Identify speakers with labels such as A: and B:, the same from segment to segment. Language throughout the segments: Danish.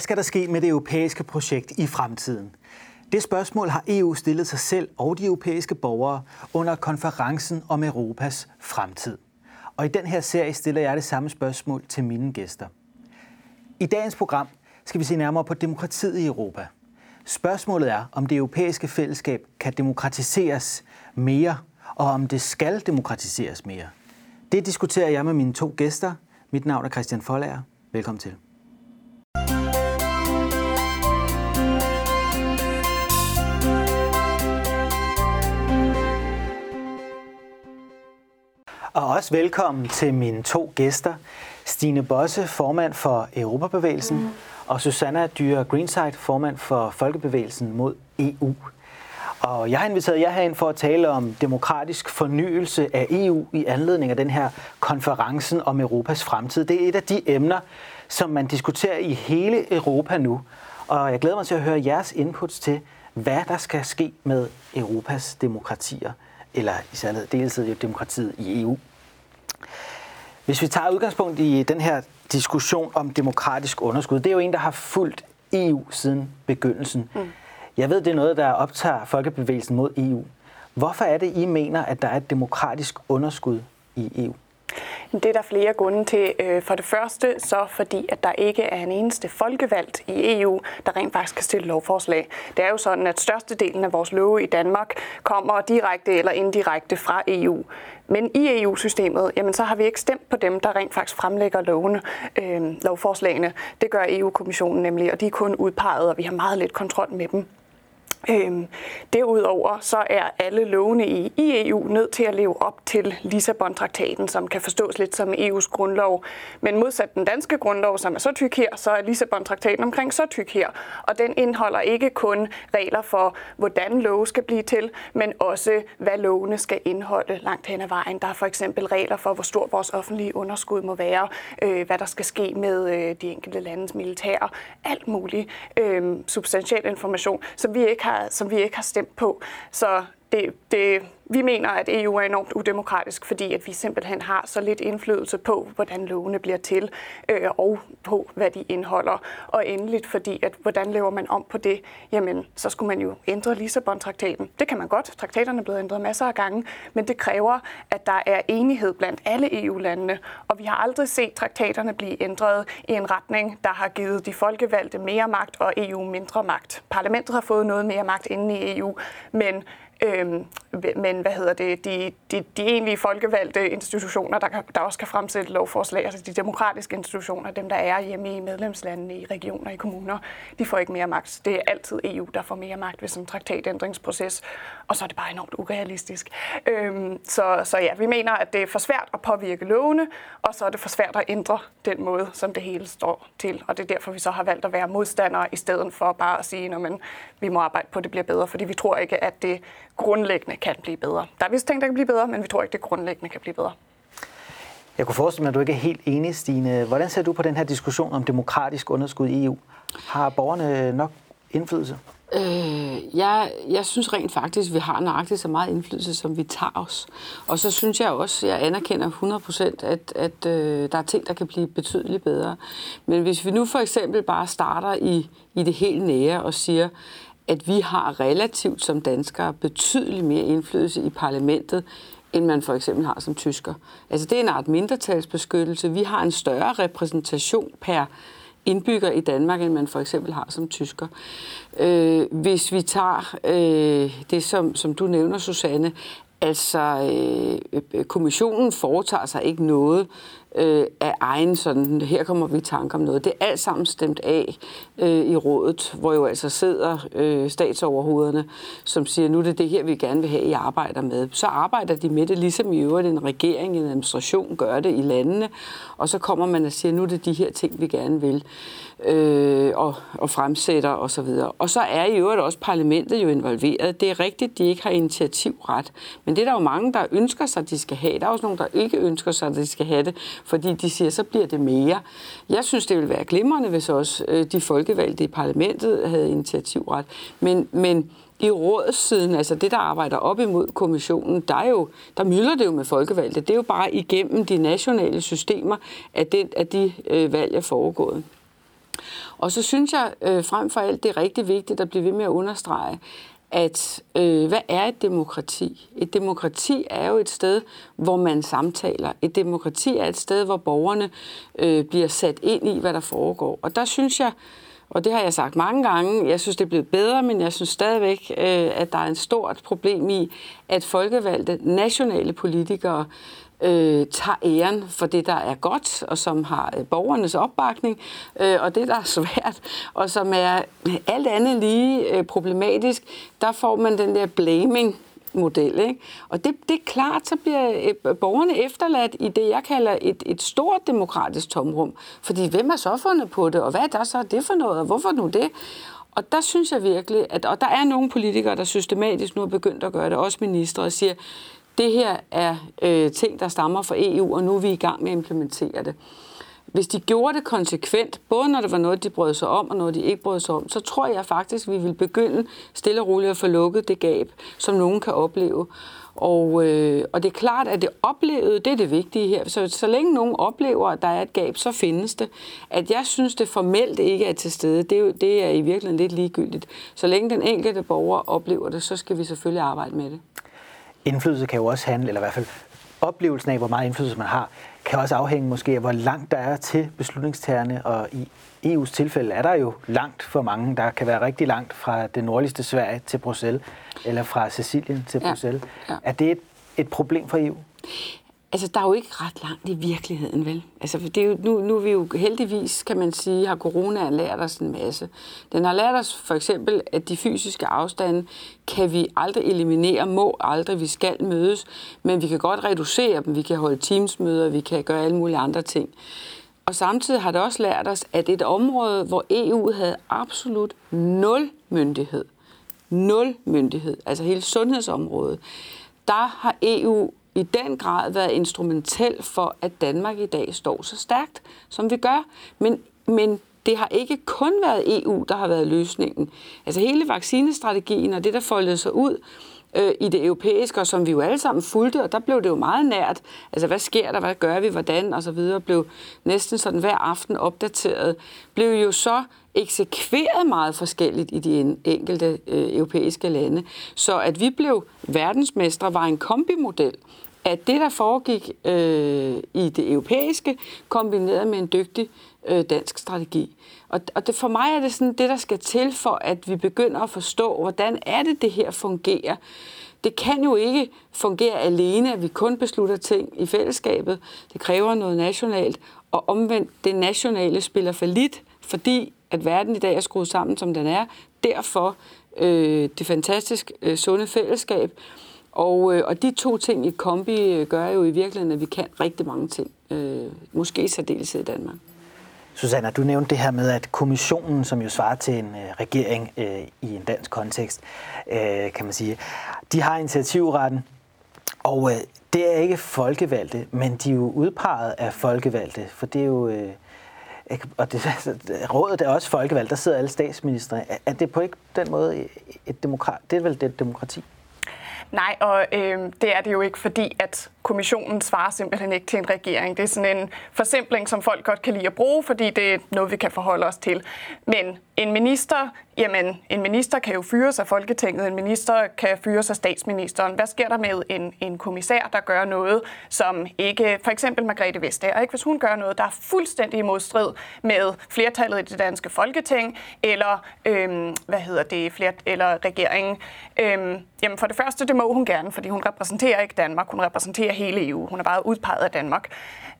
A: Hvad skal der ske med det europæiske projekt i fremtiden? Det spørgsmål har EU stillet sig selv og de europæiske borgere under konferencen om Europas fremtid. Og i den her serie stiller jeg det samme spørgsmål til mine gæster. I dagens program skal vi se nærmere på demokratiet i Europa. Spørgsmålet er, om det europæiske fællesskab kan demokratiseres mere, og om det skal demokratiseres mere. Det diskuterer jeg med mine to gæster. Mit navn er Christian Folager. Velkommen til. Og også velkommen til mine to gæster. Stine Bosse, formand for Europabevægelsen, mm. og Susanna Dyre Greenside, formand for Folkebevægelsen mod EU. Og jeg har inviteret jer herind for at tale om demokratisk fornyelse af EU i anledning af den her konferencen om Europas fremtid. Det er et af de emner, som man diskuterer i hele Europa nu. Og jeg glæder mig til at høre jeres inputs til, hvad der skal ske med Europas demokratier, eller i særdeleshed jo demokratiet i EU. Hvis vi tager udgangspunkt i den her diskussion om demokratisk underskud, det er jo en, der har fulgt EU siden begyndelsen. Mm. Jeg ved, det er noget, der optager folkebevægelsen mod EU. Hvorfor er det, I mener, at der er et demokratisk underskud i EU?
B: Det er der flere grunde til. Øh, for det første så fordi, at der ikke er en eneste folkevalgt i EU, der rent faktisk kan stille lovforslag. Det er jo sådan, at størstedelen af vores love i Danmark kommer direkte eller indirekte fra EU. Men i EU-systemet, jamen så har vi ikke stemt på dem, der rent faktisk fremlægger lovene, øh, lovforslagene. Det gør EU-kommissionen nemlig, og de er kun udpeget, og vi har meget lidt kontrol med dem. Øhm, derudover så er alle lovene i, i EU nødt til at leve op til Lissabon-traktaten, som kan forstås lidt som EU's grundlov. Men modsat den danske grundlov, som er så tyk her, så er Lissabon-traktaten omkring så tyk her. Og den indeholder ikke kun regler for, hvordan love skal blive til, men også, hvad lovene skal indeholde langt hen ad vejen. Der er for eksempel regler for, hvor stor vores offentlige underskud må være, øh, hvad der skal ske med øh, de enkelte landes militær, alt muligt øh, substantiel information, som vi ikke har har, som vi ikke har stemt på. Så det, det, vi mener, at EU er enormt udemokratisk, fordi at vi simpelthen har så lidt indflydelse på, hvordan lovene bliver til, øh, og på, hvad de indeholder. Og endeligt, fordi at hvordan laver man om på det, jamen, så skulle man jo ændre Lissabon-traktaten. Det kan man godt. Traktaterne er blevet ændret masser af gange, men det kræver, at der er enighed blandt alle EU-landene. Og vi har aldrig set traktaterne blive ændret i en retning, der har givet de folkevalgte mere magt og EU mindre magt. Parlamentet har fået noget mere magt inde i EU, men Øhm, men hvad hedder det, de, de, de egentlige folkevalgte institutioner, der, der også kan fremsætte lovforslag, altså de demokratiske institutioner, dem der er hjemme i medlemslandene, i regioner, i kommuner, de får ikke mere magt. Det er altid EU, der får mere magt ved sådan en traktatændringsproces, og så er det bare enormt urealistisk. Øhm, så, så ja, vi mener, at det er for svært at påvirke lovene, og så er det for svært at ændre den måde, som det hele står til, og det er derfor, vi så har valgt at være modstandere, i stedet for bare at sige, at vi må arbejde på, at det bliver bedre, fordi vi tror ikke, at det grundlæggende kan blive bedre. Der er vist ting, der kan blive bedre, men vi tror ikke, det grundlæggende kan blive bedre.
A: Jeg kunne forestille mig, at du ikke er helt enig, Stine. Hvordan ser du på den her diskussion om demokratisk underskud i EU? Har borgerne nok indflydelse?
C: Øh, jeg, jeg synes rent faktisk, at vi har nøjagtigt så meget indflydelse, som vi tager os. Og så synes jeg også, at jeg anerkender 100%, at, at øh, der er ting, der kan blive betydeligt bedre. Men hvis vi nu for eksempel bare starter i, i det helt nære og siger, at vi har relativt som danskere betydeligt mere indflydelse i parlamentet, end man for eksempel har som tysker. Altså det er en art mindretalsbeskyttelse. Vi har en større repræsentation per indbygger i Danmark, end man for eksempel har som tysker. Øh, hvis vi tager øh, det, som, som du nævner, Susanne, altså øh, øh kommissionen foretager sig ikke noget, øh, af egen sådan, her kommer vi i tanke om noget. Det er alt sammen stemt af øh, i rådet, hvor jo altså sidder øh, statsoverhovederne, som siger, nu er det det her, vi gerne vil have, I arbejder med. Så arbejder de med det, ligesom i øvrigt en regering, en administration gør det i landene, og så kommer man og siger, nu er det de her ting, vi gerne vil øh, og, og fremsætter osv. Og, så og så er i øvrigt også parlamentet jo involveret. Det er rigtigt, de ikke har initiativret, men det er der jo mange, der ønsker sig, at de skal have. Der er også nogen, der ikke ønsker sig, at de skal have det, fordi de siger, så bliver det mere. Jeg synes, det ville være glimrende, hvis også øh, de folkevalgte i parlamentet havde initiativret. Men, men i rådssiden, altså det, der arbejder op imod kommissionen, der, er jo, der mylder det jo med folkevalgte. Det er jo bare igennem de nationale systemer, at, det, at de øh, valg er foregået. Og så synes jeg øh, frem for alt, det er rigtig vigtigt at blive ved med at understrege, at øh, hvad er et demokrati? Et demokrati er jo et sted, hvor man samtaler. Et demokrati er et sted, hvor borgerne øh, bliver sat ind i, hvad der foregår. Og der synes jeg, og det har jeg sagt mange gange, jeg synes, det er blevet bedre, men jeg synes stadigvæk, øh, at der er en stort problem i, at folkevalgte nationale politikere øh, øh, tager æren for det, der er godt, og som har øh, borgernes opbakning, øh, og det, der er svært, og som er alt andet lige øh, problematisk, der får man den der blaming model. Ikke? Og det, det er klart, så bliver øh, borgerne efterladt i det, jeg kalder et, et stort demokratisk tomrum. Fordi hvem er så fundet på det, og hvad er der så det for noget, og hvorfor nu det? Og der synes jeg virkelig, at og der er nogle politikere, der systematisk nu er begyndt at gøre det, også ministre, og siger, det her er øh, ting, der stammer fra EU, og nu er vi i gang med at implementere det. Hvis de gjorde det konsekvent, både når det var noget, de brød sig om, og noget, de ikke brød sig om, så tror jeg faktisk, at vi vil begynde stille og roligt at få lukket det gab, som nogen kan opleve. Og, øh, og det er klart, at det oplevede, det er det vigtige her. Så, så længe nogen oplever, at der er et gab, så findes det. At jeg synes, det formelt ikke er til stede, det er, det er i virkeligheden lidt ligegyldigt. Så længe den enkelte borger oplever det, så skal vi selvfølgelig arbejde med det
A: indflydelse kan jo også handle, eller i hvert fald oplevelsen af, hvor meget indflydelse man har, kan også afhænge måske af, hvor langt der er til beslutningstagerne, og i EU's tilfælde er der jo langt for mange. Der kan være rigtig langt fra det nordligste Sverige til Bruxelles, eller fra Sicilien til Bruxelles. Ja, ja. Er det et, et problem for EU?
C: Altså, der er jo ikke ret langt i virkeligheden, vel? Altså, det er jo, nu, nu er vi jo heldigvis, kan man sige, har corona lært os en masse. Den har lært os for eksempel, at de fysiske afstande kan vi aldrig eliminere, må aldrig, vi skal mødes, men vi kan godt reducere dem. Vi kan holde teamsmøder, vi kan gøre alle mulige andre ting. Og samtidig har det også lært os, at et område, hvor EU havde absolut nul myndighed, nul myndighed, altså hele sundhedsområdet, der har EU i den grad været instrumentel for, at Danmark i dag står så stærkt, som vi gør. Men, men det har ikke kun været EU, der har været løsningen. Altså hele vaccinestrategien og det, der foldede sig ud, øh, i det europæiske, og som vi jo alle sammen fulgte, og der blev det jo meget nært. Altså, hvad sker der, hvad gør vi, hvordan, og så videre, blev næsten sådan hver aften opdateret, blev jo så eksekveret meget forskelligt i de enkelte øh, europæiske lande. Så at vi blev verdensmestre var en kombimodel at det, der foregik øh, i det europæiske, kombineret med en dygtig øh, dansk strategi. Og, og det, for mig er det sådan det, der skal til for, at vi begynder at forstå, hvordan er det, det her fungerer. Det kan jo ikke fungere alene, at vi kun beslutter ting i fællesskabet. Det kræver noget nationalt, og omvendt, det nationale spiller for lidt, fordi at verden i dag er skruet sammen, som den er. Derfor øh, det fantastisk øh, sunde fællesskab. Og, øh, og de to ting i kombi øh, gør jo i virkeligheden, at vi kan rigtig mange ting. Øh, måske særdeles i Danmark.
A: Susanne, du nævnte det her med, at kommissionen, som jo svarer til en øh, regering øh, i en dansk kontekst, øh, kan man sige, de har initiativretten, og øh, det er ikke folkevalgte, men de er jo udpeget af folkevalgte, for det er jo... Øh, og det, altså, rådet er også folkevalgt, der sidder alle statsministre. Er det på ikke den måde et demokrati? Det er vel det demokrati?
B: Nej, og øh, det er det jo ikke, fordi at kommissionen svarer simpelthen ikke til en regering. Det er sådan en forsimpling, som folk godt kan lide at bruge, fordi det er noget, vi kan forholde os til. Men en minister, jamen, en minister kan jo fyres af Folketinget, en minister kan fyres af statsministeren. Hvad sker der med en, en kommissær, der gør noget, som ikke, for eksempel Margrethe Vestager, ikke? hvis hun gør noget, der er fuldstændig i modstrid med flertallet i det danske Folketing, eller, øhm, hvad hedder det, flert, eller regeringen. Øhm, jamen for det første, det må hun gerne, fordi hun repræsenterer ikke Danmark, hun repræsenterer hele EU. Hun er bare udpeget af Danmark.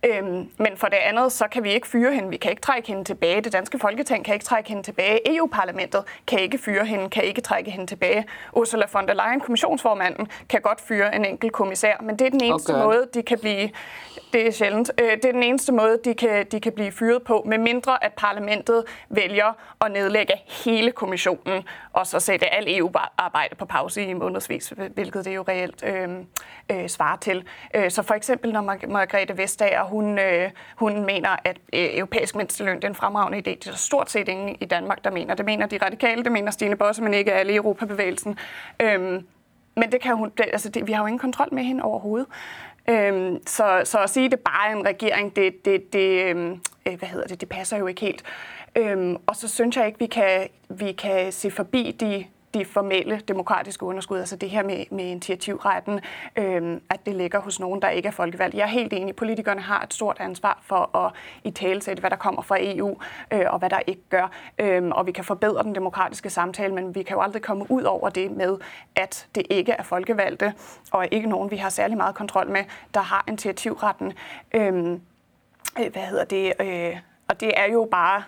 B: Øhm, men for det andet, så kan vi ikke fyre hende. Vi kan ikke trække hende tilbage. Det danske folketing kan ikke trække hende tilbage. EU-parlamentet kan ikke fyre hende, kan ikke trække hende tilbage. Ursula von der Leyen, kommissionsformanden, kan godt fyre en enkelt kommissær, men det er den eneste okay. måde, de kan blive det er sjældent. Øh, det er den eneste måde, de kan, de kan blive fyret på, med mindre at parlamentet vælger at nedlægge hele kommissionen, og så sætte al EU-arbejde på pause i månedsvis, hvilket det jo reelt øh, øh, svarer til. Øh, så for eksempel, når Margrethe Vestager, hun, øh, hun mener, at øh, europæisk mindsteløn det er en fremragende idé. Det er stort set ingen i Danmark, der mener. Det mener de radikale, det mener Stine Bosse, men ikke alle i Europabevægelsen. Øhm, men det kan hun, det, altså det, vi har jo ingen kontrol med hende overhovedet. Øhm, så, så at sige, det bare er en regering, det, det, det, øhm, øh, hvad hedder det, det passer jo ikke helt. Øhm, og så synes jeg ikke, vi kan, vi kan se forbi de de formelle demokratiske underskud, altså det her med, med initiativretten, øh, at det ligger hos nogen, der ikke er folkevalgt. Jeg er helt enig, politikerne har et stort ansvar for at i talesætte, hvad der kommer fra EU, øh, og hvad der ikke gør. Øh, og vi kan forbedre den demokratiske samtale, men vi kan jo aldrig komme ud over det med, at det ikke er folkevalgte, og ikke nogen, vi har særlig meget kontrol med, der har initiativretten. Øhm, øh, hvad hedder det? Øh, og det er jo bare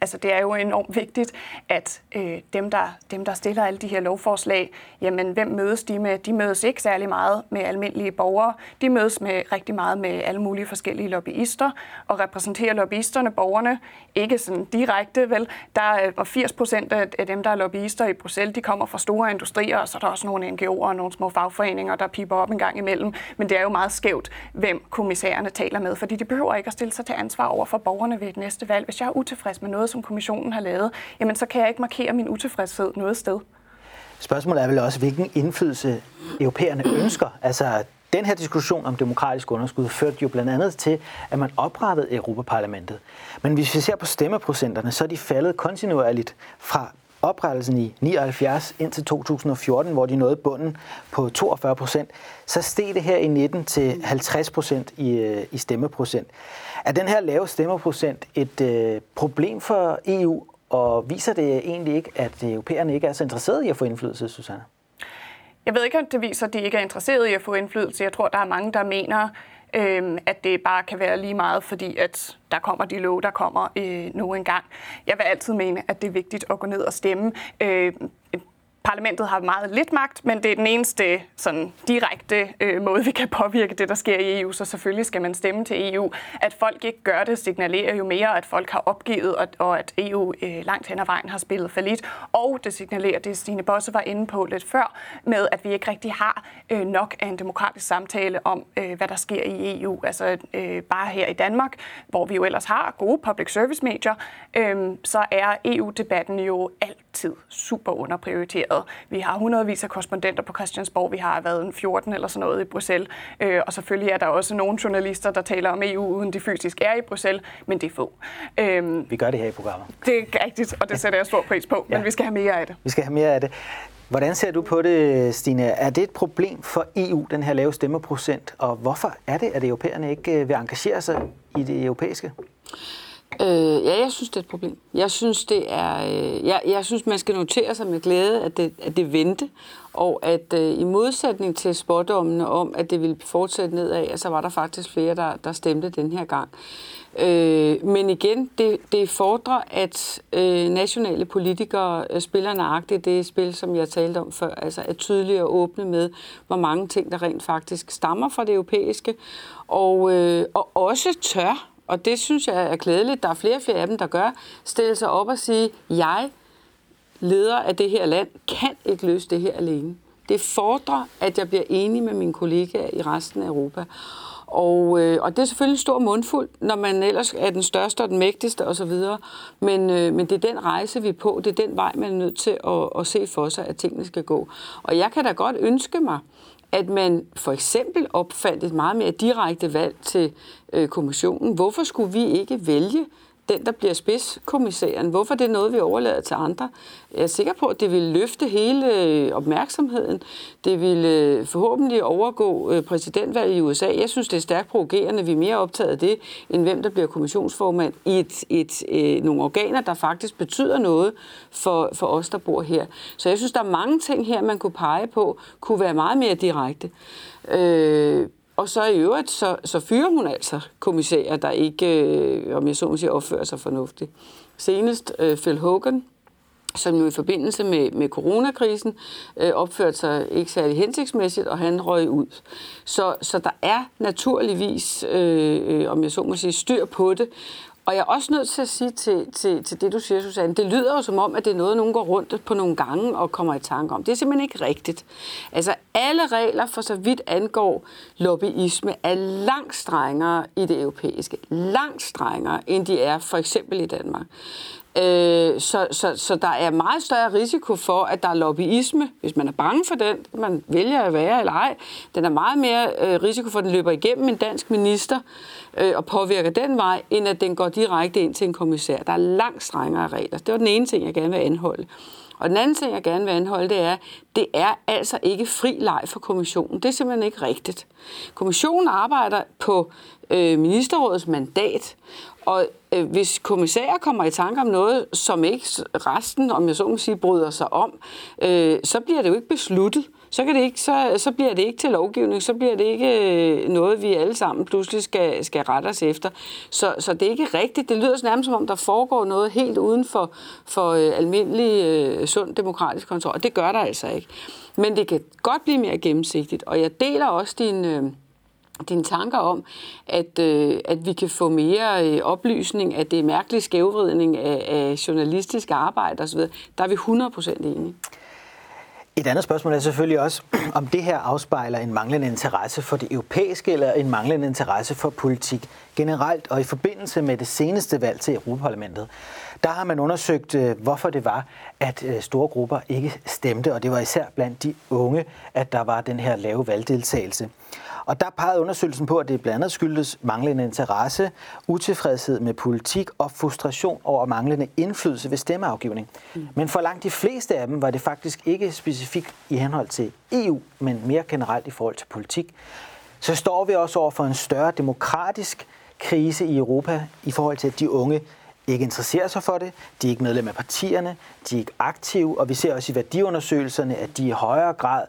B: altså det er jo enormt vigtigt, at øh, dem, der, dem, der stiller alle de her lovforslag, jamen hvem mødes de med? De mødes ikke særlig meget med almindelige borgere. De mødes med rigtig meget med alle mulige forskellige lobbyister, og repræsenterer lobbyisterne borgerne ikke sådan direkte, vel? Der er øh, 80 procent af dem, der er lobbyister i Bruxelles, de kommer fra store industrier, og så er der også nogle NGO'er og nogle små fagforeninger, der piper op en gang imellem. Men det er jo meget skævt, hvem kommissærerne taler med, fordi de behøver ikke at stille sig til ansvar over for borgerne ved et næste valg. Hvis jeg er utilfreds med noget, som kommissionen har lavet, jamen så kan jeg ikke markere min utilfredshed noget sted.
A: Spørgsmålet er vel også, hvilken indflydelse europæerne ønsker. Altså, den her diskussion om demokratisk underskud førte jo blandt andet til, at man oprettede Europaparlamentet. Men hvis vi ser på stemmeprocenterne, så er de faldet kontinuerligt fra oprettelsen i 79 indtil 2014, hvor de nåede bunden på 42 procent, så steg det her i 19 til 50 procent i, øh, i stemmeprocent. Er den her lave stemmeprocent et øh, problem for EU, og viser det egentlig ikke, at europæerne ikke er så interesserede i at få indflydelse, Susanne?
B: Jeg ved ikke, om det viser, at de ikke er interesserede i at få indflydelse. Jeg tror, der er mange, der mener, øh, at det bare kan være lige meget, fordi at der kommer de lov, der kommer øh, nu engang. Jeg vil altid mene, at det er vigtigt at gå ned og stemme. Øh, parlamentet har meget lidt magt, men det er den eneste sådan, direkte øh, måde, vi kan påvirke det, der sker i EU, så selvfølgelig skal man stemme til EU. At folk ikke gør det, signalerer jo mere, at folk har opgivet, og, og at EU øh, langt hen ad vejen har spillet for lidt. Og det signalerer, det Stine Bosse var inde på lidt før, med at vi ikke rigtig har øh, nok af en demokratisk samtale om, øh, hvad der sker i EU. Altså øh, bare her i Danmark, hvor vi jo ellers har gode public service medier, øh, så er EU-debatten jo alt altid super underprioriteret. Vi har hundredvis af korrespondenter på Christiansborg. Vi har været en 14 eller sådan noget i Bruxelles. Øh, og selvfølgelig er der også nogle journalister, der taler om EU, uden de fysisk er i Bruxelles, men det er få.
A: Øh, vi gør det her i programmet.
B: Det er rigtigt, og det sætter jeg stor pris på, men ja. vi skal have mere af det.
A: Vi skal have mere af det. Hvordan ser du på det, Stine? Er det et problem for EU, den her lave stemmeprocent? Og hvorfor er det, at europæerne ikke øh, vil engagere sig i det europæiske?
C: Øh, ja, jeg synes, det er et problem. Jeg synes, det er, øh, jeg, jeg synes, man skal notere sig med glæde, at det, at det vendte, og at øh, i modsætning til spådommene om, at det ville fortsætte nedad, så var der faktisk flere, der, der stemte den her gang. Øh, men igen, det, det fordrer, at øh, nationale politikere øh, spiller nøjagtigt det spil, som jeg talte om før, altså er tydelige og åbne med, hvor mange ting, der rent faktisk stammer fra det europæiske, og, øh, og også tør og det synes jeg er glædeligt. Der er flere og flere af dem, der gør. Stille sig op og sige, jeg, leder af det her land, kan ikke løse det her alene. Det fordrer, at jeg bliver enig med mine kollegaer i resten af Europa. Og, øh, og det er selvfølgelig en stor mundfuld, når man ellers er den største og den mægtigste osv. Men, øh, men det er den rejse, vi er på. Det er den vej, man er nødt til at, at se for sig, at tingene skal gå. Og jeg kan da godt ønske mig, at man for eksempel opfandt et meget mere direkte valg til øh, kommissionen. Hvorfor skulle vi ikke vælge den, der bliver spidskommissæren. Hvorfor det er noget, vi overlader til andre? Jeg er sikker på, at det vil løfte hele øh, opmærksomheden. Det vil øh, forhåbentlig overgå øh, præsidentvalget i USA. Jeg synes, det er stærkt provokerende. Vi er mere optaget af det, end hvem der bliver kommissionsformand i et, et, øh, nogle organer, der faktisk betyder noget for, for os, der bor her. Så jeg synes, der er mange ting her, man kunne pege på, kunne være meget mere direkte. Øh, og så i øvrigt, så, så fyrer hun altså kommissærer, der ikke, øh, om jeg så må sige, opfører sig fornuftigt. Senest øh, Phil Hogan, som jo i forbindelse med, med coronakrisen øh, opførte sig ikke særlig hensigtsmæssigt, og han røg ud. Så, så der er naturligvis, øh, øh, om jeg så må sige, styr på det. Og jeg er også nødt til at sige til, til, til det, du siger, Susanne, det lyder jo som om, at det er noget, nogen går rundt på nogle gange og kommer i tanke om. Det er simpelthen ikke rigtigt. Altså, alle regler for så vidt angår lobbyisme er langt strengere i det europæiske. Langt strengere, end de er for eksempel i Danmark. Øh, så, så, så der er meget større risiko for, at der er lobbyisme, hvis man er bange for den, man vælger at være eller ej. Den er meget mere øh, risiko for, at den løber igennem en dansk minister øh, og påvirker den vej, end at den går direkte ind til en kommissær. Der er langt strengere regler. Det var den ene ting, jeg gerne vil anholde. Og den anden ting, jeg gerne vil anholde, det er, det er altså ikke fri leg for kommissionen. Det er simpelthen ikke rigtigt. Kommissionen arbejder på øh, ministerrådets mandat, og øh, hvis kommissærer kommer i tanke om noget, som ikke resten, om jeg så må sige, bryder sig om, øh, så bliver det jo ikke besluttet. Så, kan det ikke, så, så bliver det ikke til lovgivning, så bliver det ikke øh, noget, vi alle sammen pludselig skal, skal rette os efter. Så, så det er ikke rigtigt. Det lyder nærmest som om, der foregår noget helt uden for, for øh, almindelig øh, sund demokratisk kontrol, og det gør der altså ikke. Men det kan godt blive mere gennemsigtigt, og jeg deler også din... Øh, dine tanker om, at, øh, at vi kan få mere øh, oplysning, at det er mærkelig skævvridning af, af journalistisk arbejde osv., der er vi 100% enige.
A: Et andet spørgsmål er selvfølgelig også, om det her afspejler en manglende interesse for det europæiske eller en manglende interesse for politik generelt. Og i forbindelse med det seneste valg til Europaparlamentet, der har man undersøgt, øh, hvorfor det var, at øh, store grupper ikke stemte, og det var især blandt de unge, at der var den her lave valgdeltagelse. Og der pegede undersøgelsen på, at det blandt andet skyldes manglende interesse, utilfredshed med politik og frustration over manglende indflydelse ved stemmeafgivning. Mm. Men for langt de fleste af dem var det faktisk ikke specifikt i henhold til EU, men mere generelt i forhold til politik. Så står vi også over for en større demokratisk krise i Europa i forhold til, at de unge ikke interesserer sig for det, de er ikke medlem af partierne, de er ikke aktive, og vi ser også i værdiundersøgelserne, at de i højere grad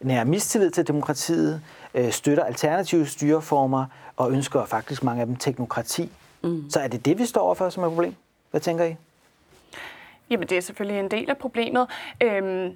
A: nærer mistillid til demokratiet, øh, støtter alternative styreformer og ønsker faktisk mange af dem teknokrati. Mm. Så er det det, vi står overfor som et problem? Hvad tænker I?
B: Jamen, det er selvfølgelig en del af problemet. Øhm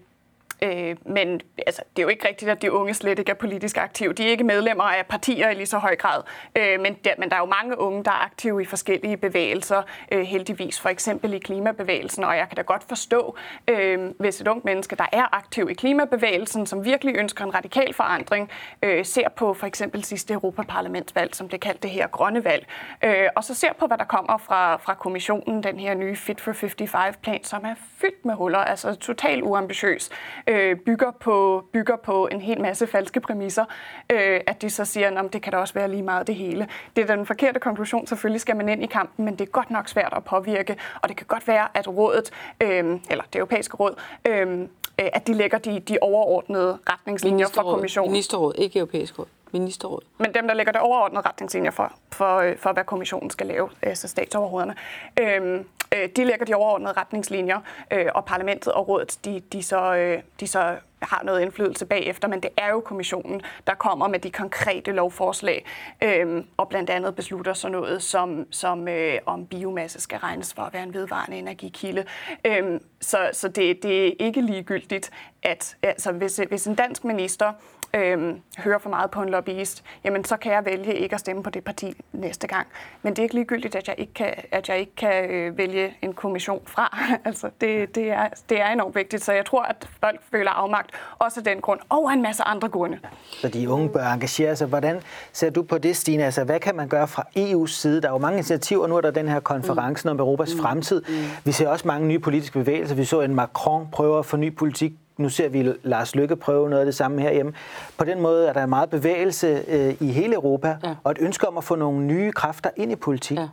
B: Øh, men altså, det er jo ikke rigtigt, at de unge slet ikke er politisk aktive. De er ikke medlemmer af partier i lige så høj grad. Øh, men, der, men der er jo mange unge, der er aktive i forskellige bevægelser, øh, heldigvis. For eksempel i klimabevægelsen. Og jeg kan da godt forstå, øh, hvis et ungt menneske, der er aktiv i klimabevægelsen, som virkelig ønsker en radikal forandring, øh, ser på for eksempel sidste Europaparlamentsvalg, som det kaldt det her grønne valg, øh, og så ser på, hvad der kommer fra, fra kommissionen, den her nye Fit for 55-plan, som er fyldt med huller, altså totalt uambitiøs øh, bygger, på, bygger på en hel masse falske præmisser, øh, at de så siger, at det kan da også være lige meget det hele. Det er den forkerte konklusion. Selvfølgelig skal man ind i kampen, men det er godt nok svært at påvirke, og det kan godt være, at rådet, øh, eller det europæiske råd, øh, at de lægger de, de overordnede retningslinjer for kommissionen.
C: Ministerråd, ikke europæisk råd ministerråd.
B: Men dem, der lægger det overordnede retningslinjer for, for, øh, for hvad kommissionen skal lave, altså statsoverhovederne, øhm, øh, de lægger de overordnede retningslinjer, øh, og parlamentet og rådet, de, de, så, øh, de så har noget indflydelse bagefter, men det er jo kommissionen, der kommer med de konkrete lovforslag, øh, og blandt andet beslutter så noget, som, som øh, om biomasse skal regnes for at være en vedvarende energikilde. Øh, så så det, det er ikke ligegyldigt, at altså, hvis, hvis en dansk minister øh, hører for meget på en lobbyist, jamen så kan jeg vælge ikke at stemme på det parti næste gang. Men det er ikke ligegyldigt, at jeg ikke kan, at jeg ikke kan øh, vælge en kommission fra. altså, det, det, er, det er enormt vigtigt, så jeg tror, at folk føler afmagt, også af den grund, og en masse andre grunde.
A: Så de unge bør engagere sig. Hvordan ser du på det, Stine? Altså, hvad kan man gøre fra EU's side? Der er jo mange initiativer. Nu er der den her konference mm. om Europas mm. fremtid. Mm. Vi ser også mange nye politiske bevægelser. Vi så en Macron prøve at få ny politik nu ser vi Lars Lykke prøve noget af det samme herhjemme. På den måde er der meget bevægelse øh, i hele Europa, ja. og et ønske om at få nogle nye kræfter ind i politik. Ja.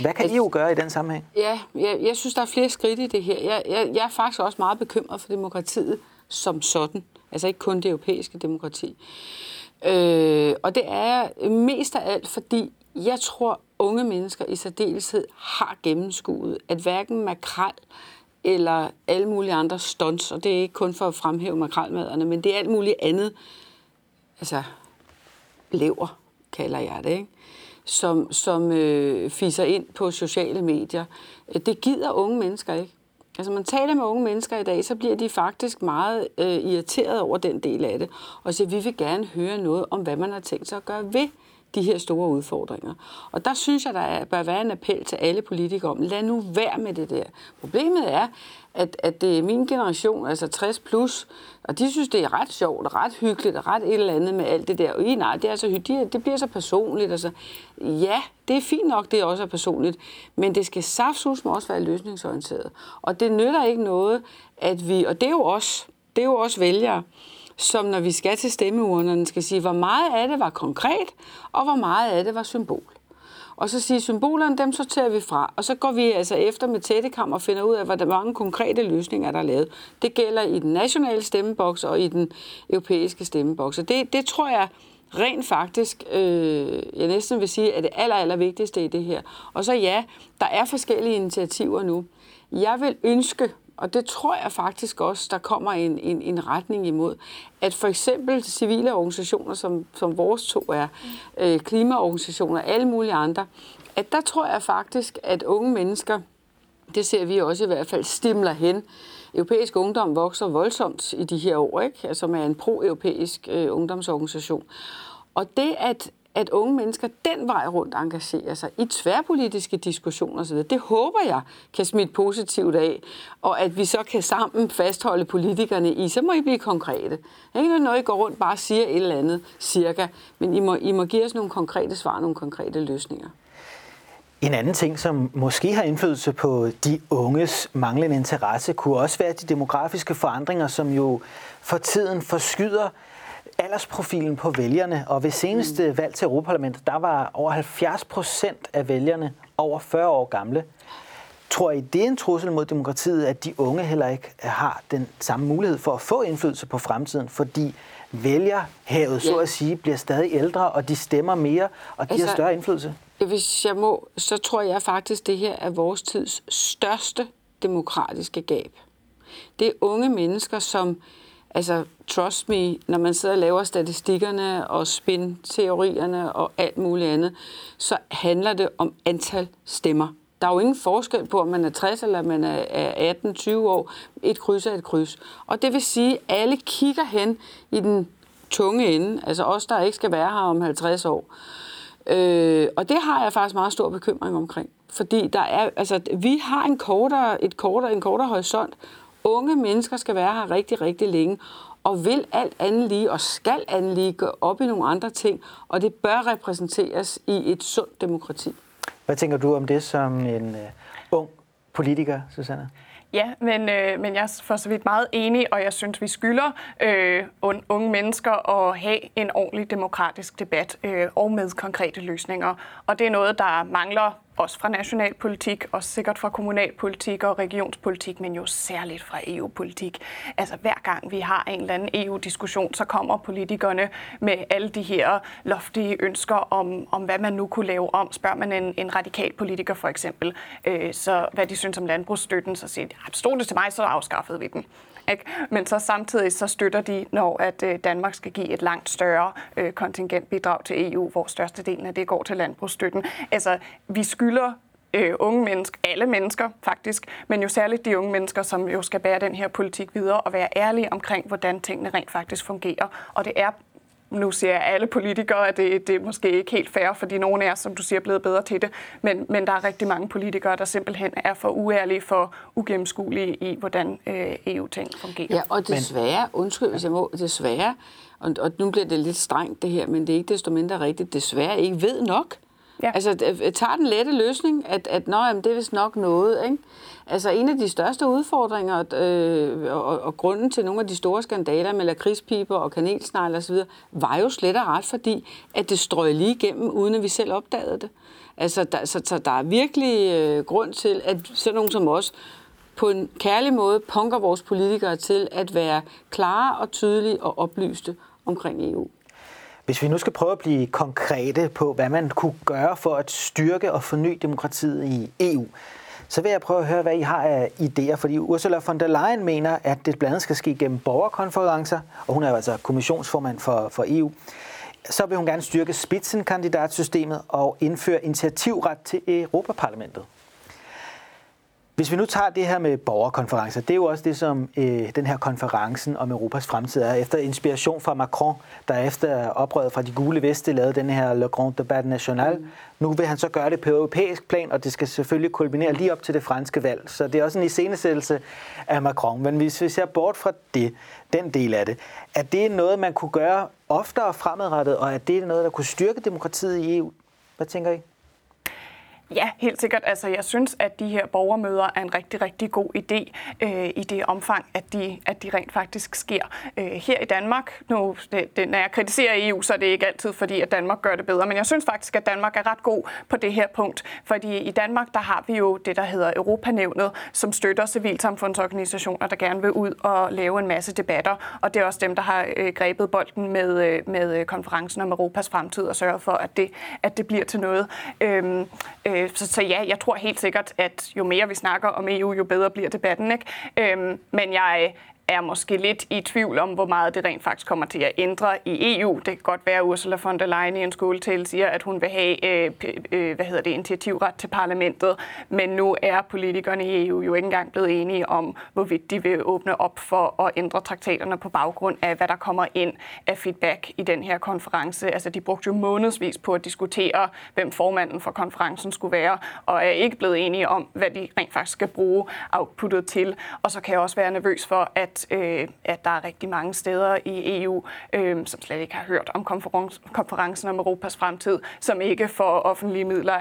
A: Hvad kan I jo gøre i den sammenhæng?
C: Ja, jeg, jeg synes, der er flere skridt i det her. Jeg, jeg, jeg er faktisk også meget bekymret for demokratiet som sådan. Altså ikke kun det europæiske demokrati. Øh, og det er mest af alt, fordi jeg tror, unge mennesker i særdeleshed har gennemskuet, at hverken makrel eller alle mulige andre stunts, og det er ikke kun for at fremhæve makralmaderne, men det er alt muligt andet, altså lever, kalder jeg det, ikke? som, som øh, fiser ind på sociale medier. Det gider unge mennesker ikke. Altså man taler med unge mennesker i dag, så bliver de faktisk meget øh, irriteret over den del af det, og siger, vi vil gerne høre noget om, hvad man har tænkt sig at gøre ved de her store udfordringer. Og der synes jeg, der er, bør være en appel til alle politikere om, lad nu være med det der. Problemet er, at, at det er min generation, altså 60 plus, og de synes, det er ret sjovt og ret hyggeligt og ret et eller andet med alt det der. Og I, nej, det, er så det, det bliver så personligt. Altså, ja, det er fint nok, det er også personligt, men det skal saftsus også være løsningsorienteret. Og det nytter ikke noget, at vi, og det er jo os, det er jo også vælgere, som når vi skal til stemmeurnerne, skal sige, hvor meget af det var konkret, og hvor meget af det var symbol. Og så sige, symbolerne, dem sorterer vi fra. Og så går vi altså efter med tættekam og finder ud af, hvor mange konkrete løsninger der er lavet. Det gælder i den nationale stemmeboks og i den europæiske stemmeboks. Og det, det tror jeg rent faktisk, øh, jeg næsten vil sige, er det aller, aller vigtigste i det her. Og så ja, der er forskellige initiativer nu. Jeg vil ønske, og det tror jeg faktisk også, der kommer en, en, en retning imod, at for eksempel civile organisationer, som, som vores to er, øh, klimaorganisationer, alle mulige andre, at der tror jeg faktisk, at unge mennesker, det ser vi også i hvert fald, stimler hen. Europæisk Ungdom vokser voldsomt i de her år, ikke? Altså med en pro-europæisk øh, ungdomsorganisation. Og det, at at unge mennesker den vej rundt engagerer sig i tværpolitiske diskussioner osv. Det håber jeg kan smitte positivt af, og at vi så kan sammen fastholde politikerne i, så må I blive konkrete. Ikke noget, I går rundt bare siger et eller andet cirka, men I må, I må give os nogle konkrete svar, nogle konkrete løsninger.
A: En anden ting, som måske har indflydelse på de unges manglende interesse, kunne også være de demografiske forandringer, som jo for tiden forskyder aldersprofilen på vælgerne, og ved seneste mm. valg til Europaparlamentet, der var over 70 procent af vælgerne over 40 år gamle. Tror I, det er en trussel mod demokratiet, at de unge heller ikke har den samme mulighed for at få indflydelse på fremtiden, fordi vælgerhavet, så at sige, bliver stadig ældre, og de stemmer mere, og de altså, har større indflydelse?
C: Hvis jeg må, så tror jeg faktisk, det her er vores tids største demokratiske gab. Det er unge mennesker, som Altså, trust me, når man sidder og laver statistikkerne og spin-teorierne og alt muligt andet, så handler det om antal stemmer. Der er jo ingen forskel på, om man er 60 eller man er 18-20 år. Et kryds er et kryds. Og det vil sige, at alle kigger hen i den tunge ende, altså os, der ikke skal være her om 50 år. Øh, og det har jeg faktisk meget stor bekymring omkring. Fordi der er, altså, vi har en kortere, et kortere, en kortere horisont, Unge mennesker skal være her rigtig, rigtig længe, og vil alt andet lige, og skal andet lige, gå op i nogle andre ting, og det bør repræsenteres i et sundt demokrati.
A: Hvad tænker du om det som en uh, ung politiker, Susanne?
B: Ja, men, øh, men jeg er for så vidt meget enig, og jeg synes, vi skylder øh, unge mennesker at have en ordentlig demokratisk debat øh, og med konkrete løsninger. Og det er noget, der mangler også fra nationalpolitik, og sikkert fra kommunalpolitik og regionspolitik, men jo særligt fra EU-politik. Altså hver gang vi har en eller anden EU-diskussion, så kommer politikerne med alle de her loftige ønsker om, om hvad man nu kunne lave om. Spørger man en, en radikal politiker for eksempel, øh, så hvad de synes om landbrugsstøtten, så siger de, stod det til mig, så afskaffede vi den. Ikke? Men så samtidig så støtter de, når at øh, Danmark skal give et langt større øh, kontingentbidrag til EU, hvor størstedelen af det går til landbrugsstøtten. Altså, vi skylder øh, unge mennesker, alle mennesker faktisk, men jo særligt de unge mennesker, som jo skal bære den her politik videre og være ærlige omkring, hvordan tingene rent faktisk fungerer. Og det er nu siger jeg alle politikere, at det, det er måske ikke helt fair, fordi nogle er, som du siger, blevet bedre til det, men, men der er rigtig mange politikere, der simpelthen er for uærlige, for ugennemskuelige i, hvordan øh, EU-ting fungerer.
C: Ja, og desværre, undskyld hvis jeg må, desværre, og, og nu bliver det lidt strengt det her, men det er ikke desto mindre rigtigt, desværre ikke ved nok. Ja. Altså, øh, tager den lette løsning, at, at nå, jamen, det er vist nok noget. Ikke? Altså, en af de største udfordringer øh, og, og grunden til nogle af de store skandaler med lakridspiber og kanelsnegle osv., var jo slet og ret, fordi at det strøg lige igennem, uden at vi selv opdagede det. Altså, der, så, så der er virkelig øh, grund til, at sådan nogen som os på en kærlig måde punker vores politikere til at være klare og tydelige og oplyste omkring EU.
A: Hvis vi nu skal prøve at blive konkrete på, hvad man kunne gøre for at styrke og forny demokratiet i EU, så vil jeg prøve at høre, hvad I har af idéer. Fordi Ursula von der Leyen mener, at det blandt andet skal ske gennem borgerkonferencer, og hun er altså kommissionsformand for, for EU. Så vil hun gerne styrke spitsenkandidatsystemet og indføre initiativret til Europaparlamentet. Hvis vi nu tager det her med borgerkonferencer, det er jo også det, som øh, den her konferencen om Europas fremtid er. Efter inspiration fra Macron, der efter oprøret fra de gule veste lavede den her Le Grand Debat National. Mm. Nu vil han så gøre det på europæisk plan, og det skal selvfølgelig kulminere lige op til det franske valg. Så det er også en iscenesættelse af Macron. Men hvis vi ser bort fra det, den del af det, er det noget, man kunne gøre oftere fremadrettet, og er det noget, der kunne styrke demokratiet i EU? Hvad tænker I?
B: Ja, helt sikkert. Altså, jeg synes, at de her borgermøder er en rigtig, rigtig god idé øh, i det omfang, at de, at de rent faktisk sker. Øh, her i Danmark, nu, det, det, når jeg kritiserer EU, så er det ikke altid fordi, at Danmark gør det bedre, men jeg synes faktisk, at Danmark er ret god på det her punkt, fordi i Danmark, der har vi jo det, der hedder Europanævnet, som støtter civilsamfundsorganisationer, der gerne vil ud og lave en masse debatter, og det er også dem, der har øh, grebet bolden med, øh, med øh, konferencen om Europas fremtid og sørget for, at det, at det bliver til noget. Øhm, øh, øh, Øh, så, så ja, jeg tror helt sikkert, at jo mere vi snakker om EU, jo bedre bliver debatten. Ikke? Øhm, men jeg er måske lidt i tvivl om, hvor meget det rent faktisk kommer til at ændre i EU. Det kan godt være, at Ursula von der Leyen i en skoletale siger, at hun vil have øh, øh, hvad hedder det, initiativret til parlamentet, men nu er politikerne i EU jo ikke engang blevet enige om, hvorvidt de vil åbne op for at ændre traktaterne på baggrund af, hvad der kommer ind af feedback i den her konference. Altså, de brugte jo månedsvis på at diskutere, hvem formanden for konferencen skulle være, og er ikke blevet enige om, hvad de rent faktisk skal bruge outputtet til. Og så kan jeg også være nervøs for, at øh, at der er rigtig mange steder i EU, øh, som slet ikke har hørt om konferencen om Europas fremtid, som ikke får offentlige midler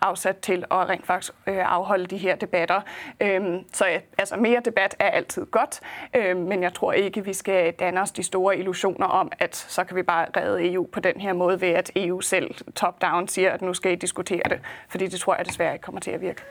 B: afsat til at rent faktisk øh, afholde de her debatter. Øh, så altså, mere debat er altid godt, øh, men jeg tror ikke, vi skal danne os de store illusioner om, at så kan vi bare redde EU på den her måde ved, at EU selv top-down siger, at nu skal I diskutere det, fordi det tror jeg desværre ikke kommer til at virke.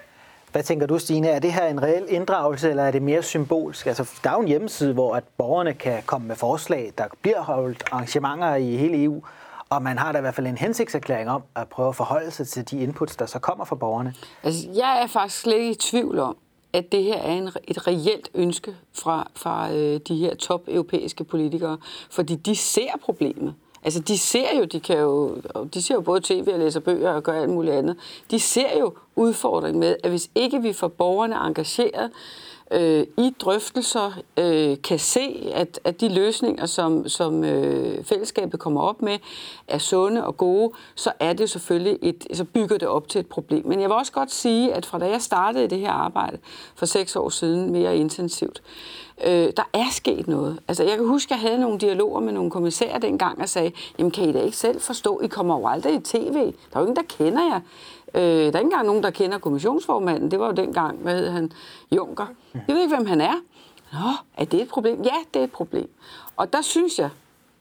A: Hvad tænker du, Stine? Er det her en reel inddragelse, eller er det mere symbolsk? Altså, der er jo en hjemmeside, hvor at borgerne kan komme med forslag. Der bliver holdt arrangementer i hele EU, og man har da i hvert fald en hensigtserklæring om at prøve at forholde sig til de inputs, der så kommer fra borgerne.
C: Altså, jeg er faktisk slet ikke i tvivl om, at det her er en, et reelt ønske fra, fra øh, de her top europæiske politikere, fordi de ser problemet. Altså, de ser jo, de kan jo, de ser jo både tv og læser bøger og gør alt muligt andet. De ser jo udfordringen med, at hvis ikke vi får borgerne engageret, øh, i drøftelser øh, kan se, at, at de løsninger, som, som øh, fællesskabet kommer op med, er sunde og gode, så er det selvfølgelig et, så bygger det op til et problem. Men jeg vil også godt sige, at fra da jeg startede det her arbejde for seks år siden mere intensivt, øh, der er sket noget. Altså, jeg kan huske, at jeg havde nogle dialoger med nogle kommissærer dengang og sagde, jamen kan I da ikke selv forstå, I kommer jo aldrig i tv. Der er jo ingen, der kender jer. Øh, der er ikke engang nogen, der kender kommissionsformanden. Det var jo dengang, hvad hed han, Junker. Jeg ved ikke, hvem han er. Nå, er det et problem? Ja, det er et problem. Og der synes jeg,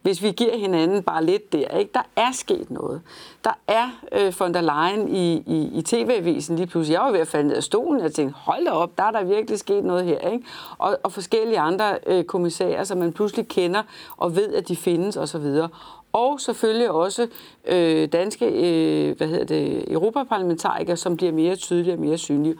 C: hvis vi giver hinanden bare lidt der, ikke? der er sket noget. Der er øh, von der Leyen i, i, i tv-avisen lige pludselig. Jeg var ved at falde ned af stolen, og jeg tænkte, hold da op, der er der virkelig sket noget her. Ikke? Og, og forskellige andre øh, kommissærer, som man pludselig kender og ved, at de findes osv og og selvfølgelig også øh, danske øh, hvad hedder det, europaparlamentarikere, som bliver mere tydelige og mere synlige.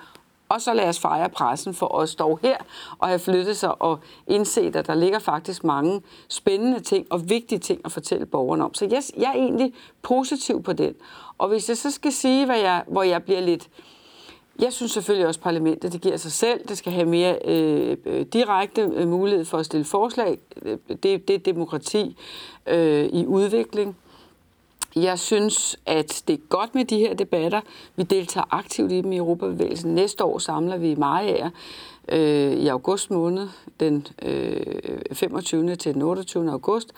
C: Og så lad os fejre pressen for os dog her og have flyttet sig og indset, at der ligger faktisk mange spændende ting og vigtige ting at fortælle borgerne om. Så jeg, jeg er egentlig positiv på den. Og hvis jeg så skal sige, hvad jeg, hvor jeg bliver lidt... Jeg synes selvfølgelig også, at parlamentet det giver sig selv. Det skal have mere øh, øh direkte øh, mulighed for at stille forslag. Det, det er demokrati øh, i udvikling. Jeg synes, at det er godt med de her debatter. Vi deltager aktivt i dem i Europabevægelsen. Næste år samler vi Mariager øh, i august måned, den øh, 25. til den 28. august.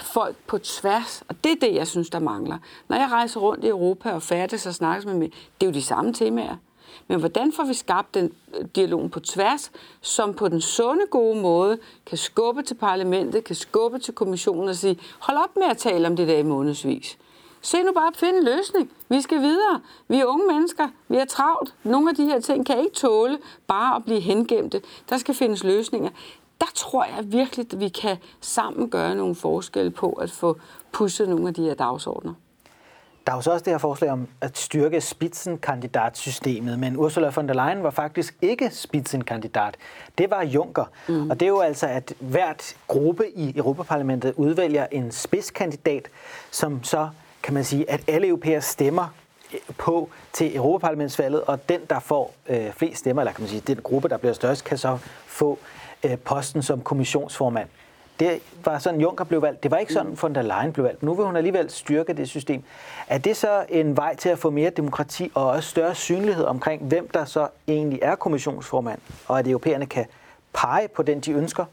C: Folk på tværs, og det er det, jeg synes, der mangler. Når jeg rejser rundt i Europa og færdes og snakkes med mig, det er jo de samme temaer. Men hvordan får vi skabt den øh, dialog på tværs, som på den sunde, gode måde kan skubbe til parlamentet, kan skubbe til kommissionen og sige, hold op med at tale om det der i månedsvis. Se nu bare at finde en løsning. Vi skal videre. Vi er unge mennesker. Vi er travlt. Nogle af de her ting kan ikke tåle bare at blive hengemte. Der skal findes løsninger. Der tror jeg virkelig, at vi kan sammen gøre nogle forskelle på at få pushet nogle af de her dagsordner.
A: Der er jo så også det her forslag om at styrke spidsenkandidatsystemet, men Ursula von der Leyen var faktisk ikke spidsenkandidat. Det var Juncker. Mm. Og det er jo altså, at hvert gruppe i Europaparlamentet udvælger en spidskandidat, som så, kan man sige, at alle europæere stemmer på til Europaparlamentsvalget, og den, der får øh, flest stemmer, eller kan man sige, den gruppe, der bliver størst, kan så få øh, posten som kommissionsformand. Det var sådan, Juncker blev valgt. Det var ikke sådan, von der Leyen blev valgt. Nu vil hun alligevel styrke det system. Er det så en vej til at få mere demokrati og også større synlighed omkring, hvem der så egentlig er kommissionsformand, og at europæerne kan pege på den, de ønsker?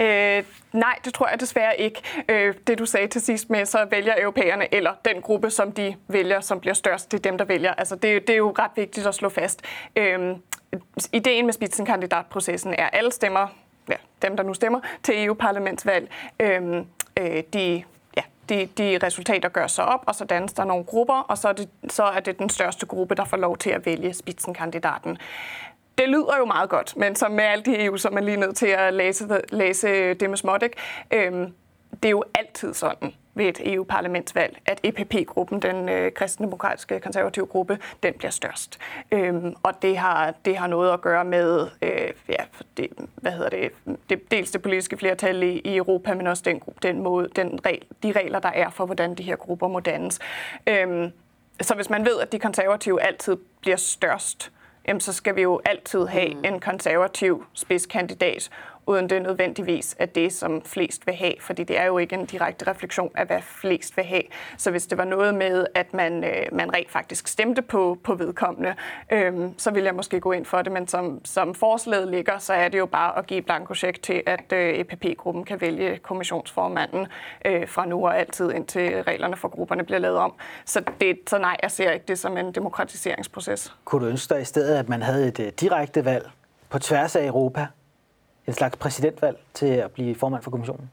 B: Øh, nej, det tror jeg desværre ikke. Øh, det du sagde til sidst med, så vælger europæerne, eller den gruppe, som de vælger, som bliver størst, det er dem, der vælger. Altså, det, det er jo ret vigtigt at slå fast. Øh, ideen med spidsenkandidatprocessen er, alle stemmer, ja, dem der nu stemmer, til EU-parlamentsvalg, øhm, øh, de de, de resultater gør sig op, og så dannes der nogle grupper, og så er, det, så er det den største gruppe, der får lov til at vælge spidsenkandidaten det lyder jo meget godt, men som med alt i EU, så er man lige nødt til at læse, læse det med småt. Ikke? Øhm, det er jo altid sådan ved et EU-parlamentsvalg, at EPP-gruppen, den øh, kristendemokratiske konservative gruppe, den bliver størst. Øhm, og det har, det har noget at gøre med, øh, ja, det, hvad hedder det, det, dels det politiske flertal i, i Europa, men også den, den måde, den regel, de regler, der er for, hvordan de her grupper må dannes. Øhm, så hvis man ved, at de konservative altid bliver størst, jamen, så skal vi jo altid have mm. en konservativ spidskandidat, uden det nødvendigvis er det, som flest vil have, fordi det er jo ikke en direkte refleksion af, hvad flest vil have. Så hvis det var noget med, at man, øh, man rent faktisk stemte på, på vedkommende, øh, så ville jeg måske gå ind for det, men som, som forslaget ligger, så er det jo bare at give blankocheck til, at øh, EPP-gruppen kan vælge kommissionsformanden øh, fra nu og altid, indtil reglerne for grupperne bliver lavet om. Så, det, så nej, jeg ser ikke det som en demokratiseringsproces.
A: Kunne du ønske dig i stedet, at man havde et øh, direkte valg på tværs af Europa, en slags præsidentvalg til at blive formand for kommissionen?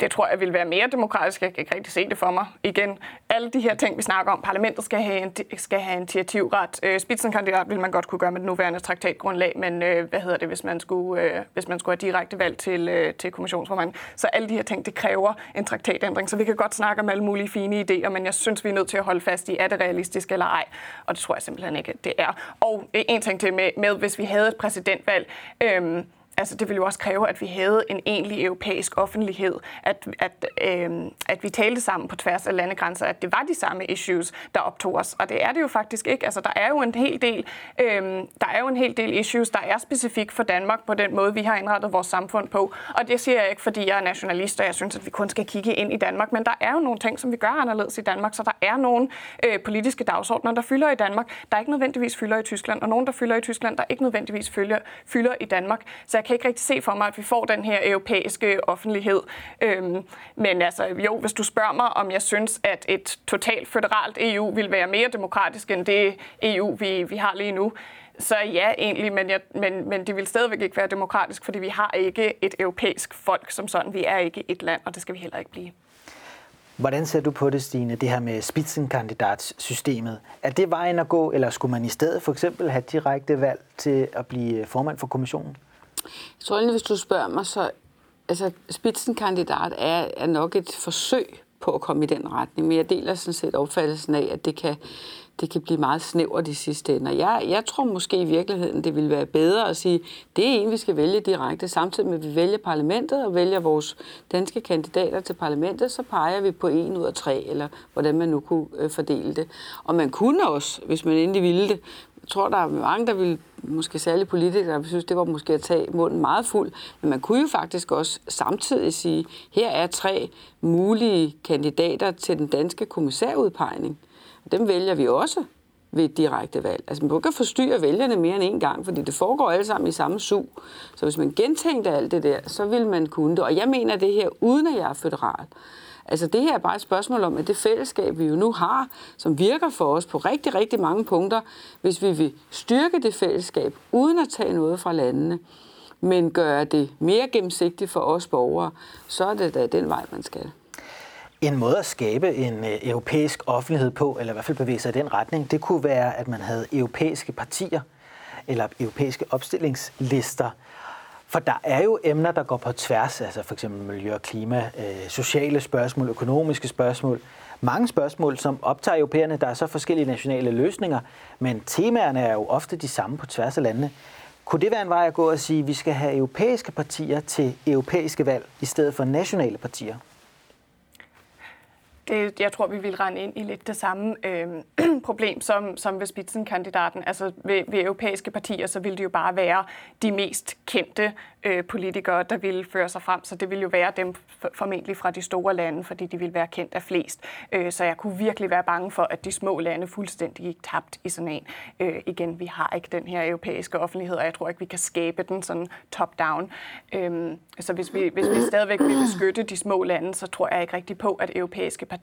B: Det tror jeg vil være mere demokratisk. Jeg kan ikke rigtig se det for mig. Igen, alle de her ting, vi snakker om, parlamentet skal have, en, skal have initiativret. Øh, spidsenkandidat vil man godt kunne gøre med det nuværende traktatgrundlag, men øh, hvad hedder det, hvis man skulle, øh, hvis man skulle have direkte valg til, øh, til kommissionsformanden? Så alle de her ting, det kræver en traktatændring. Så vi kan godt snakke om alle mulige fine idéer, men jeg synes, vi er nødt til at holde fast i, er det realistisk eller ej? Og det tror jeg simpelthen ikke, det er. Og øh, en ting til med, med hvis vi havde et præsidentvalg, øh, altså det ville jo også kræve, at vi havde en egentlig europæisk offentlighed, at, at, øh, at vi talte sammen på tværs af landegrænser, at det var de samme issues, der optog os. Og det er det jo faktisk ikke. Altså der er jo en hel del, øh, der er jo en hel del issues, der er specifikt for Danmark på den måde, vi har indrettet vores samfund på. Og det siger jeg ikke, fordi jeg er nationalist, og jeg synes, at vi kun skal kigge ind i Danmark, men der er jo nogle ting, som vi gør anderledes i Danmark, så der er nogle øh, politiske dagsordner, der fylder i Danmark, der ikke nødvendigvis fylder i Tyskland, og nogle, der fylder i Tyskland, der ikke nødvendigvis fylder, fylder i Danmark. Så jeg kan ikke rigtig se for mig, at vi får den her europæiske offentlighed. Øhm, men altså, jo, hvis du spørger mig, om jeg synes, at et totalt føderalt EU vil være mere demokratisk end det EU, vi, vi har lige nu, så ja, egentlig, men, jeg, men, men det vil stadigvæk ikke være demokratisk, fordi vi har ikke et europæisk folk som sådan. Vi er ikke et land, og det skal vi heller ikke blive.
A: Hvordan ser du på det, Stine, det her med spitsenkandidatssystemet? Er det vejen at gå, eller skulle man i stedet for eksempel have direkte valg til at blive formand for kommissionen?
C: Jeg tror egentlig, hvis du spørger mig, så altså, spidsenkandidat er, er nok et forsøg på at komme i den retning, men jeg deler sådan set opfattelsen af, at det kan, det kan blive meget snævert i sidste ende. Og jeg, jeg tror måske i virkeligheden, det vil være bedre at sige, det er en, vi skal vælge direkte. Samtidig med, at vi vælger parlamentet og vælger vores danske kandidater til parlamentet, så peger vi på en ud af tre, eller hvordan man nu kunne øh, fordele det. Og man kunne også, hvis man endelig ville det, tror, der er mange, der vil, måske særligt politikere, der synes, det var måske at tage munden meget fuld. Men man kunne jo faktisk også samtidig sige, her er tre mulige kandidater til den danske kommissærudpegning. Dem vælger vi også ved et direkte valg. Altså man kan forstyrre vælgerne mere end en gang, fordi det foregår alle sammen i samme sug. Så hvis man gentænkte alt det der, så vil man kunne det. Og jeg mener det her, uden at jeg er federal. Altså det her er bare et spørgsmål om, at det fællesskab, vi jo nu har, som virker for os på rigtig, rigtig mange punkter, hvis vi vil styrke det fællesskab, uden at tage noget fra landene, men gøre det mere gennemsigtigt for os borgere, så er det da den vej, man skal.
A: En måde at skabe en øh, europæisk offentlighed på, eller i hvert fald bevæge sig i den retning, det kunne være, at man havde europæiske partier eller europæiske opstillingslister, for der er jo emner, der går på tværs, altså for eksempel miljø og klima, øh, sociale spørgsmål, økonomiske spørgsmål. Mange spørgsmål, som optager europæerne. Der er så forskellige nationale løsninger, men temaerne er jo ofte de samme på tværs af landene. Kunne det være en vej at gå og sige, at vi skal have europæiske partier til europæiske valg, i stedet for nationale partier?
B: Det, jeg tror, vi vil rende ind i lidt det samme øh, problem som, som ved spidsenkandidaten. Altså ved, ved europæiske partier, så vil det jo bare være de mest kendte øh, politikere, der ville føre sig frem. Så det vil jo være dem formentlig fra de store lande, fordi de vil være kendt af flest. Øh, så jeg kunne virkelig være bange for, at de små lande fuldstændig gik tabt i sådan en. Øh, igen, vi har ikke den her europæiske offentlighed, og jeg tror ikke, vi kan skabe den sådan top-down. Øh, så hvis vi, hvis vi stadigvæk vil beskytte de små lande, så tror jeg ikke rigtig på, at europæiske partier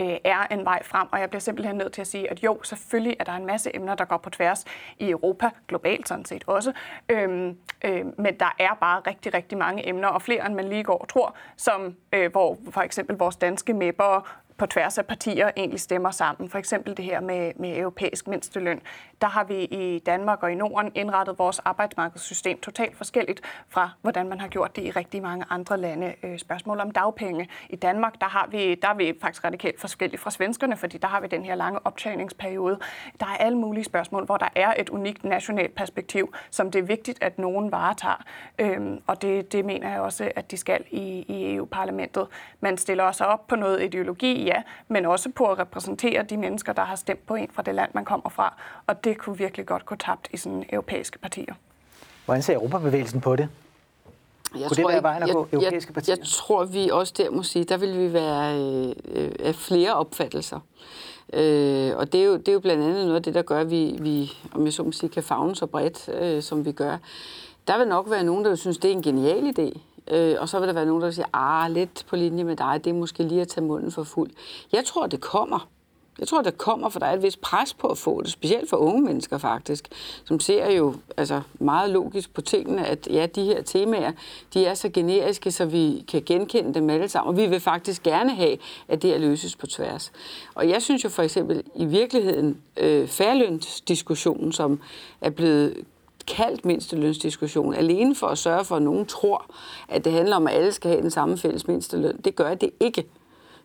B: øh, er en vej frem. Og jeg bliver simpelthen nødt til at sige, at jo, selvfølgelig er der en masse emner, der går på tværs i Europa, globalt sådan set også. Øhm, øh, men der er bare rigtig, rigtig mange emner, og flere end man lige går og tror, som øh, hvor for eksempel vores danske mæpper på tværs af partier egentlig stemmer sammen. For eksempel det her med, med europæisk mindsteløn. Der har vi i Danmark og i Norden indrettet vores arbejdsmarkedssystem totalt forskelligt fra, hvordan man har gjort det i rigtig mange andre lande. Øh, spørgsmål om dagpenge. I Danmark, der, har vi, der er vi faktisk radikalt forskellige fra svenskerne, fordi der har vi den her lange optagningsperiode. Der er alle mulige spørgsmål, hvor der er et unikt nationalt perspektiv, som det er vigtigt, at nogen varetager. Øhm, og det, det mener jeg også, at de skal i, i EU-parlamentet. Man stiller også op på noget ideologi, ja, men også på at repræsentere de mennesker, der har stemt på en fra det land, man kommer fra. Og det kunne virkelig godt gå tabt i sådan europæiske partier.
A: Hvordan ser Europabevægelsen på det?
C: Jeg kunne tror det være vejen at gå, europæiske partier? Jeg, jeg tror, vi også der må sige, der vil vi være øh, af flere opfattelser. Øh, og det er, jo, det er jo blandt andet noget af det, der gør, at vi, vi om jeg så må sige, kan fagne så bredt, øh, som vi gør. Der vil nok være nogen, der synes, det er en genial idé. Øh, og så vil der være nogen, der siger, ah, lidt på linje med dig, det er måske lige at tage munden for fuld. Jeg tror, det kommer. Jeg tror, det kommer, for der er et vist pres på at få det, specielt for unge mennesker faktisk, som ser jo altså, meget logisk på tingene, at ja, de her temaer, de er så generiske, så vi kan genkende dem alle sammen, og vi vil faktisk gerne have, at det er løses på tværs. Og jeg synes jo for eksempel i virkeligheden, øh, færlønsdiskussionen, som er blevet kaldt mindstelønsdiskussion, alene for at sørge for, at nogen tror, at det handler om, at alle skal have den samme fælles mindsteløn. Det gør det ikke.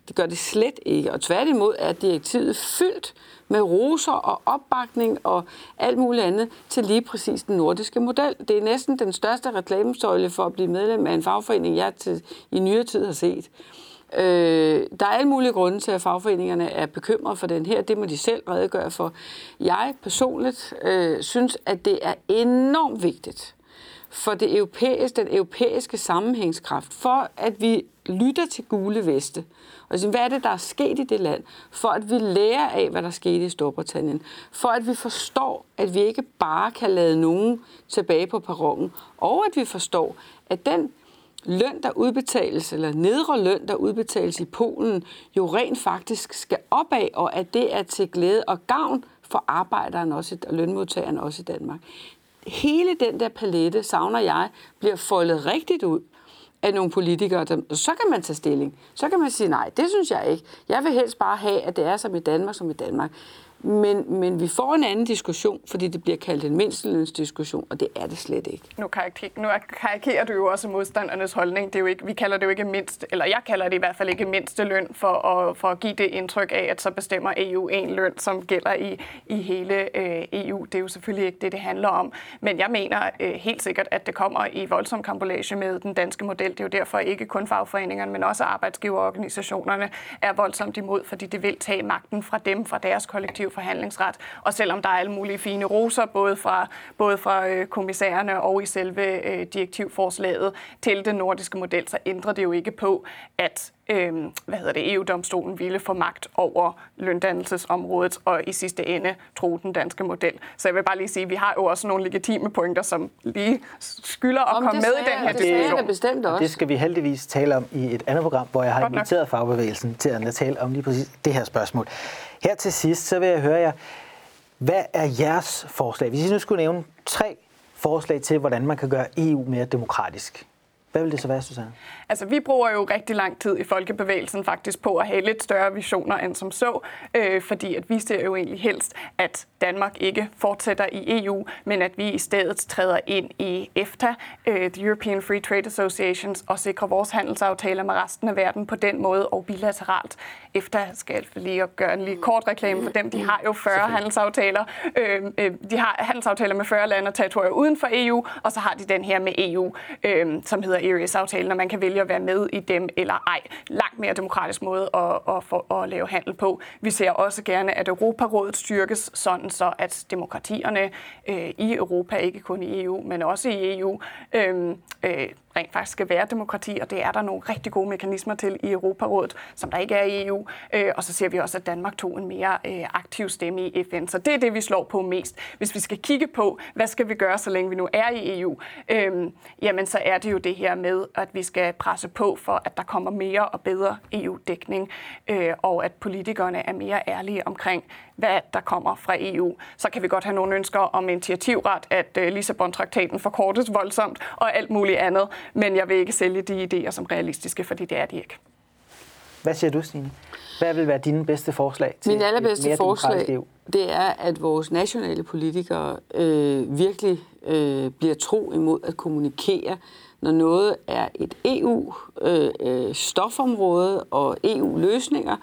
C: Det gør det slet ikke. Og tværtimod er direktivet fyldt med roser og opbakning og alt muligt andet til lige præcis den nordiske model. Det er næsten den største reklamesøjle for at blive medlem af en fagforening, jeg til, i nyere tid har set. Øh, der er alle mulige grunde til, at fagforeningerne er bekymrede for den her. Det må de selv redegøre for. Jeg personligt øh, synes, at det er enormt vigtigt for det europæiske, den europæiske sammenhængskraft, for at vi lytter til gule veste, og siger, hvad er det, der er sket i det land, for at vi lærer af, hvad der skete i Storbritannien, for at vi forstår, at vi ikke bare kan lade nogen tilbage på perronen, og at vi forstår, at den løn, der udbetales, eller nedre løn, der udbetales i Polen, jo rent faktisk skal opad, og at det er til glæde og gavn for arbejderen også, og lønmodtageren også i Danmark. Hele den der palette, savner jeg, bliver foldet rigtigt ud af nogle politikere, der, så kan man tage stilling. Så kan man sige, nej, det synes jeg ikke. Jeg vil helst bare have, at det er som i Danmark, som i Danmark. Men, men vi får en anden diskussion, fordi det bliver kaldt en mindstelønsdiskussion, og det er det slet ikke.
B: Nu, karik- nu karikerer du jo også modstandernes holdning. Det er jo ikke, vi kalder det jo ikke mindst, eller jeg kalder det i hvert fald ikke mindsteløn, for at, for at give det indtryk af, at så bestemmer EU en løn, som gælder i, i hele øh, EU. Det er jo selvfølgelig ikke det, det handler om. Men jeg mener øh, helt sikkert, at det kommer i voldsom kampolage med den danske model. Det er jo derfor ikke kun fagforeningerne, men også arbejdsgiverorganisationerne er voldsomt imod, fordi de vil tage magten fra dem, fra deres kollektiv forhandlingsret. Og selvom der er alle mulige fine roser, både fra, både fra øh, kommissærerne og i selve øh, direktivforslaget til den nordiske model, så ændrer det jo ikke på, at øh, hvad hedder det, EU-domstolen ville få magt over løndannelsesområdet og i sidste ende tro den danske model. Så jeg vil bare lige sige, at vi har jo også nogle legitime pointer, som lige skylder at Om komme med i den her diskussion.
A: Det, bestemt også. det skal vi heldigvis tale om i et andet program, hvor jeg har inviteret fagbevægelsen til at tale om lige præcis det her spørgsmål. Her til sidst, så vil jeg høre jer, hvad er jeres forslag? Hvis I nu skulle nævne tre forslag til, hvordan man kan gøre EU mere demokratisk, hvad vil det så være, Susanne?
B: Altså, vi bruger jo rigtig lang tid i Folkebevægelsen faktisk på at have lidt større visioner end som så, øh, fordi at vi ser jo egentlig helst, at Danmark ikke fortsætter i EU, men at vi i stedet træder ind i EFTA, øh, The European Free Trade Associations, og sikrer vores handelsaftaler med resten af verden på den måde og bilateralt. EFTA skal lige at gøre en lige kort reklame for dem. De har jo 40 handelsaftaler. Øh, øh, de har handelsaftaler med 40 lande og territorier uden for EU, og så har de den her med EU, øh, som hedder ERIS-aftalen, og man kan vælge at være med i dem eller ej. Langt mere demokratisk måde at, at, for, at lave handel på. Vi ser også gerne, at Europarådet styrkes, sådan så at demokratierne øh, i Europa, ikke kun i EU, men også i EU, øh, øh, rent faktisk skal være demokrati, og det er der nogle rigtig gode mekanismer til i Europarådet, som der ikke er i EU. Øh, og så ser vi også, at Danmark tog en mere øh, aktiv stemme i FN. Så det er det, vi slår på mest. Hvis vi skal kigge på, hvad skal vi gøre, så længe vi nu er i EU, øh, jamen så er det jo det her med, at vi skal presse på for, at der kommer mere og bedre EU-dækning, øh, og at politikerne er mere ærlige omkring, hvad der kommer fra EU. Så kan vi godt have nogle ønsker om initiativret, at øh, Lissabon-traktaten forkortes voldsomt og alt muligt andet men jeg vil ikke sælge de idéer som realistiske, fordi det er de ikke.
A: Hvad siger du, Stine? Hvad vil være dine bedste forslag
C: til Min allerbedste mere forslag, EU? det er, at vores nationale politikere øh, virkelig øh, bliver tro imod at kommunikere, når noget er et EU-stofområde øh, øh og EU-løsninger,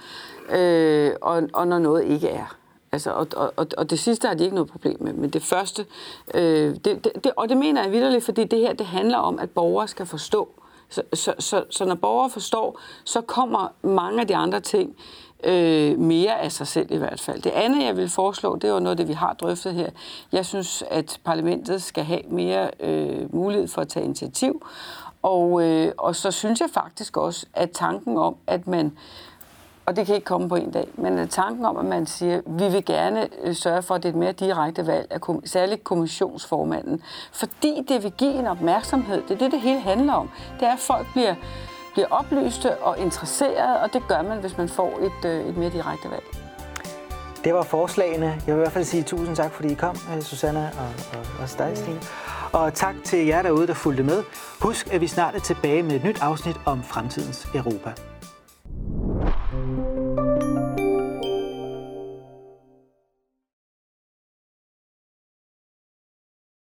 C: øh, og, og når noget ikke er. Altså, og, og, og det sidste har de ikke noget problem med, men det første, øh, det, det, og det mener jeg vidderligt, fordi det her det handler om, at borgere skal forstå. Så, så, så, så når borgere forstår, så kommer mange af de andre ting øh, mere af sig selv i hvert fald. Det andet, jeg vil foreslå, det er jo noget det, vi har drøftet her. Jeg synes, at parlamentet skal have mere øh, mulighed for at tage initiativ. Og, øh, og så synes jeg faktisk også, at tanken om, at man og det kan ikke komme på en dag, men øh, tanken om, at man siger, at vi vil gerne øh, sørge for, at det er et mere direkte valg af særligt kommissionsformanden, fordi det vil give en opmærksomhed. Det er det, det hele handler om. Det er, at folk bliver, bliver oplyste og interesserede, og det gør man, hvis man får et, øh, et mere direkte valg.
A: Det var forslagene. Jeg vil i hvert fald sige tusind tak, fordi I kom, øh, Susanna og, og, og dig, Stine. Og tak til jer derude, der fulgte med. Husk, at vi snart er tilbage med et nyt afsnit om fremtidens Europa. Thank you.